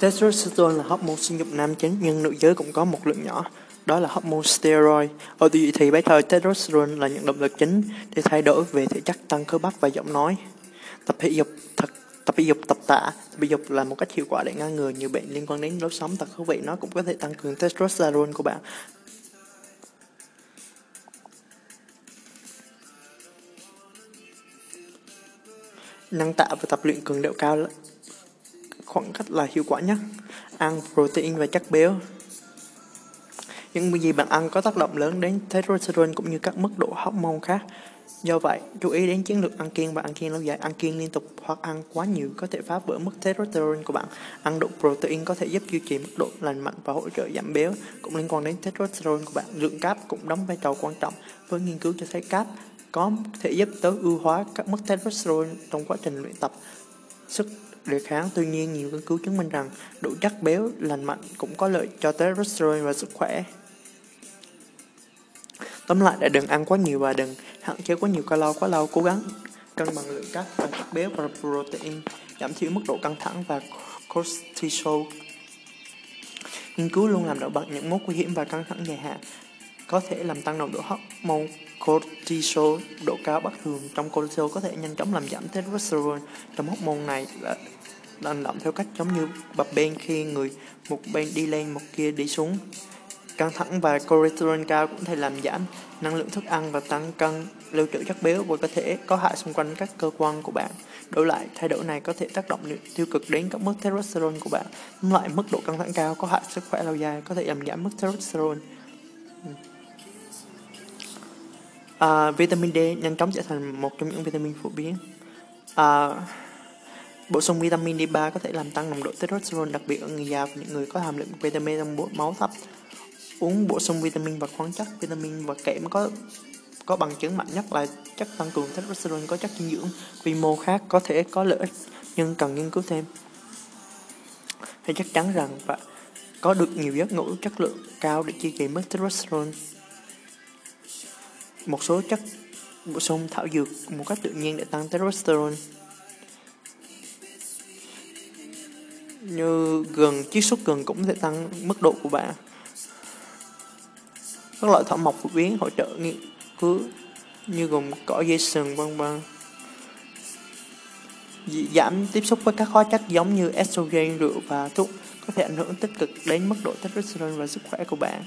Testosterone là hormone sinh dục nam chính nhưng nữ giới cũng có một lượng nhỏ, đó là hormone steroid. Ở tuổi thì bé thời testosterone là những động lực chính để thay đổi về thể chất tăng cơ bắp và giọng nói. Tập thể dục thật tập thể dục tập tạ tập thể dục là một cách hiệu quả để ngăn ngừa nhiều bệnh liên quan đến lối sống thật thú vị nó cũng có thể tăng cường testosterone của bạn Năng tạ và tập luyện cường độ cao khoảng cách là hiệu quả nhất ăn protein và chất béo những gì bạn ăn có tác động lớn đến testosterone cũng như các mức độ hormone khác Do vậy, chú ý đến chiến lược ăn kiêng và ăn kiêng lâu dài. Ăn kiêng liên tục hoặc ăn quá nhiều có thể phá vỡ mức testosterone của bạn. Ăn đủ protein có thể giúp duy trì mức độ lành mạnh và hỗ trợ giảm béo, cũng liên quan đến testosterone của bạn. Lượng cáp cũng đóng vai trò quan trọng. Với nghiên cứu cho thấy cáp có thể giúp tối ưu hóa các mức testosterone trong quá trình luyện tập sức đề kháng. Tuy nhiên, nhiều nghiên cứu chứng minh rằng đủ chất béo lành mạnh cũng có lợi cho testosterone và sức khỏe. Tóm lại là đừng ăn quá nhiều và đừng hạn chế quá nhiều calo quá lâu, cố gắng cân bằng lượng cát và chất béo và protein, giảm thiểu mức độ căng thẳng và cortisol. Nghiên cứu luôn làm nổi bật những mối nguy hiểm và căng thẳng dài hạn có thể làm tăng nồng độ hormone cortisol độ cao bất thường trong cortisol có thể nhanh chóng làm giảm testosterone trong hormone này là hành động theo cách giống như bập bên khi người một bên đi lên một kia đi xuống Căng thẳng và cholesterol cao cũng thể làm giảm năng lượng thức ăn và tăng cân lưu trữ chất béo và có thể có hại xung quanh các cơ quan của bạn. Đổi lại, thay đổi này có thể tác động tiêu cực đến các mức testosterone của bạn. loại mức độ căng thẳng cao có hại sức khỏe lâu dài, có thể làm giảm mức testosterone. Ừ uh, vitamin D nhanh chóng trở thành một trong những vitamin phổ biến. uh, bổ sung vitamin D3 có thể làm tăng nồng độ testosterone đặc biệt ở người già và những người có hàm lượng vitamin trong máu thấp. Uống bổ sung vitamin và khoáng chất. Vitamin và kẽm có có bằng chứng mạnh nhất là chất tăng cường testosterone có chất dinh dưỡng quy mô khác có thể có lợi ích nhưng cần nghiên cứu thêm. Hay chắc chắn rằng và có được nhiều giấc ngủ chất lượng cao để duy trì mức testosterone một số chất bổ sung thảo dược một cách tự nhiên để tăng testosterone. Như gừng chiết xuất gừng cũng sẽ tăng mức độ của bạn các loại thảo mộc phổ biến hỗ trợ nghiên cứu như gồm cỏ dây sừng vân vân. Giảm tiếp xúc với các hóa chất giống như estrogen, rượu và thuốc có thể ảnh hưởng tích cực đến mức độ testosterone và sức khỏe của bạn.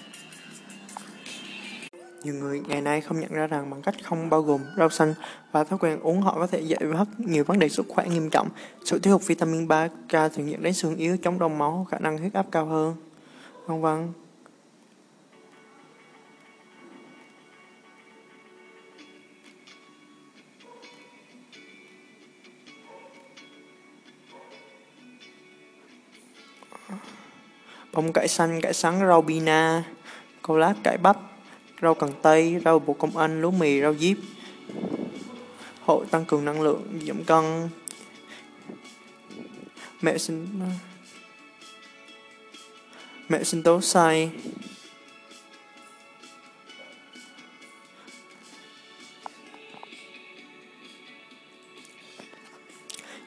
Nhiều người ngày nay không nhận ra rằng bằng cách không bao gồm rau xanh và thói quen uống họ có thể dễ mất nhiều vấn đề sức khỏe nghiêm trọng. Sự thiếu hụt vitamin 3K thường dẫn đến xương yếu, chống đông máu, khả năng huyết áp cao hơn, vân vân. bông cải xanh, cải sắn, rau bina, câu lát, cải bắp, rau cần tây, rau bồ công anh, lúa mì, rau diếp. Hội tăng cường năng lượng, giảm cân. Mẹ sinh mẹ sinh tố sai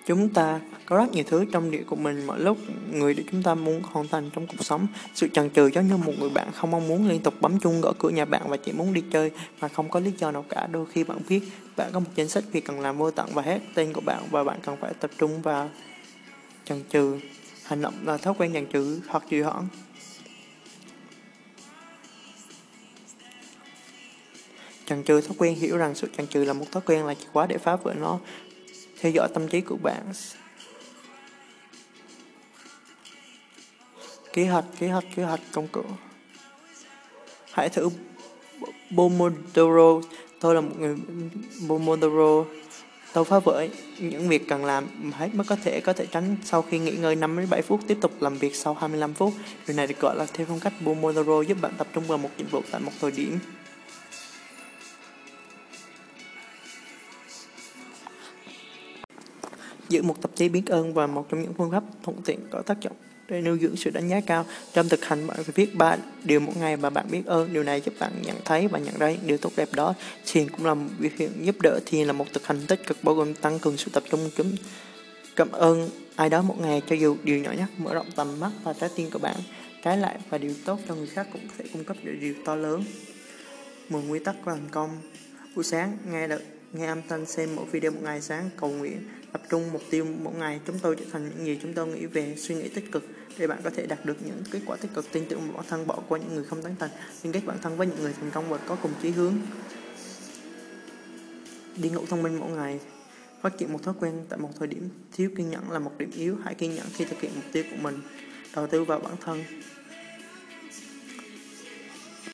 Chúng ta có rất nhiều thứ trong địa của mình mọi lúc người để chúng ta muốn hoàn thành trong cuộc sống. Sự chần chừ giống như một người bạn không mong muốn liên tục bấm chuông gõ cửa nhà bạn và chỉ muốn đi chơi mà không có lý do nào cả. Đôi khi bạn biết bạn có một danh sách việc cần làm vô tận và hết tên của bạn và bạn cần phải tập trung vào chần chừ. Hành động là thói quen chần chừ hoặc trì hoãn. chần chừ thói quen hiểu rằng sự chần chừ là một thói quen là chìa khóa để phá vỡ nó, theo dõi tâm trí của bạn kế hoạch kế hoạch kế hoạch công cụ. Hãy thử Pomodoro. Tôi là một người Pomodoro. Tôi phá vỡ những việc cần làm hết mức có thể có thể tránh sau khi nghỉ ngơi 5 đến 7 phút, tiếp tục làm việc sau 25 phút. Điều này được gọi là theo phong cách Pomodoro, giúp bạn tập trung vào một nhiệm vụ tại một thời điểm. Giữ một tập giấy biết ơn và một trong những phương pháp thuận tiện có tác dụng để nuôi dưỡng sự đánh giá cao. Trong thực hành, bạn phải viết ba điều mỗi ngày mà bạn biết ơn. Điều này giúp bạn nhận thấy và nhận ra những điều tốt đẹp đó. Thiền cũng là một biểu hiện giúp đỡ. Thiền là một thực hành tích cực bao gồm tăng cường sự tập trung chúng cảm ơn ai đó một ngày cho dù điều nhỏ nhất, mở rộng tầm mắt và trái tim của bạn, trái lại và điều tốt cho người khác cũng có thể cung cấp được điều to lớn 10 nguyên tắc của thành công buổi sáng nghe được nghe âm thanh xem mỗi video một ngày sáng, cầu nguyện, tập trung mục tiêu mỗi ngày. Chúng tôi trở thành những gì chúng tôi nghĩ về, suy nghĩ tích cực để bạn có thể đạt được những kết quả tích cực. Tin tưởng bản thân bỏ qua những người không tán thành, liên kết bản thân với những người thành công và có cùng chí hướng. Đi ngủ thông minh mỗi ngày. Phát triển một thói quen tại một thời điểm thiếu kiên nhẫn là một điểm yếu. Hãy kiên nhẫn khi thực hiện mục tiêu của mình. Đầu tư vào bản thân.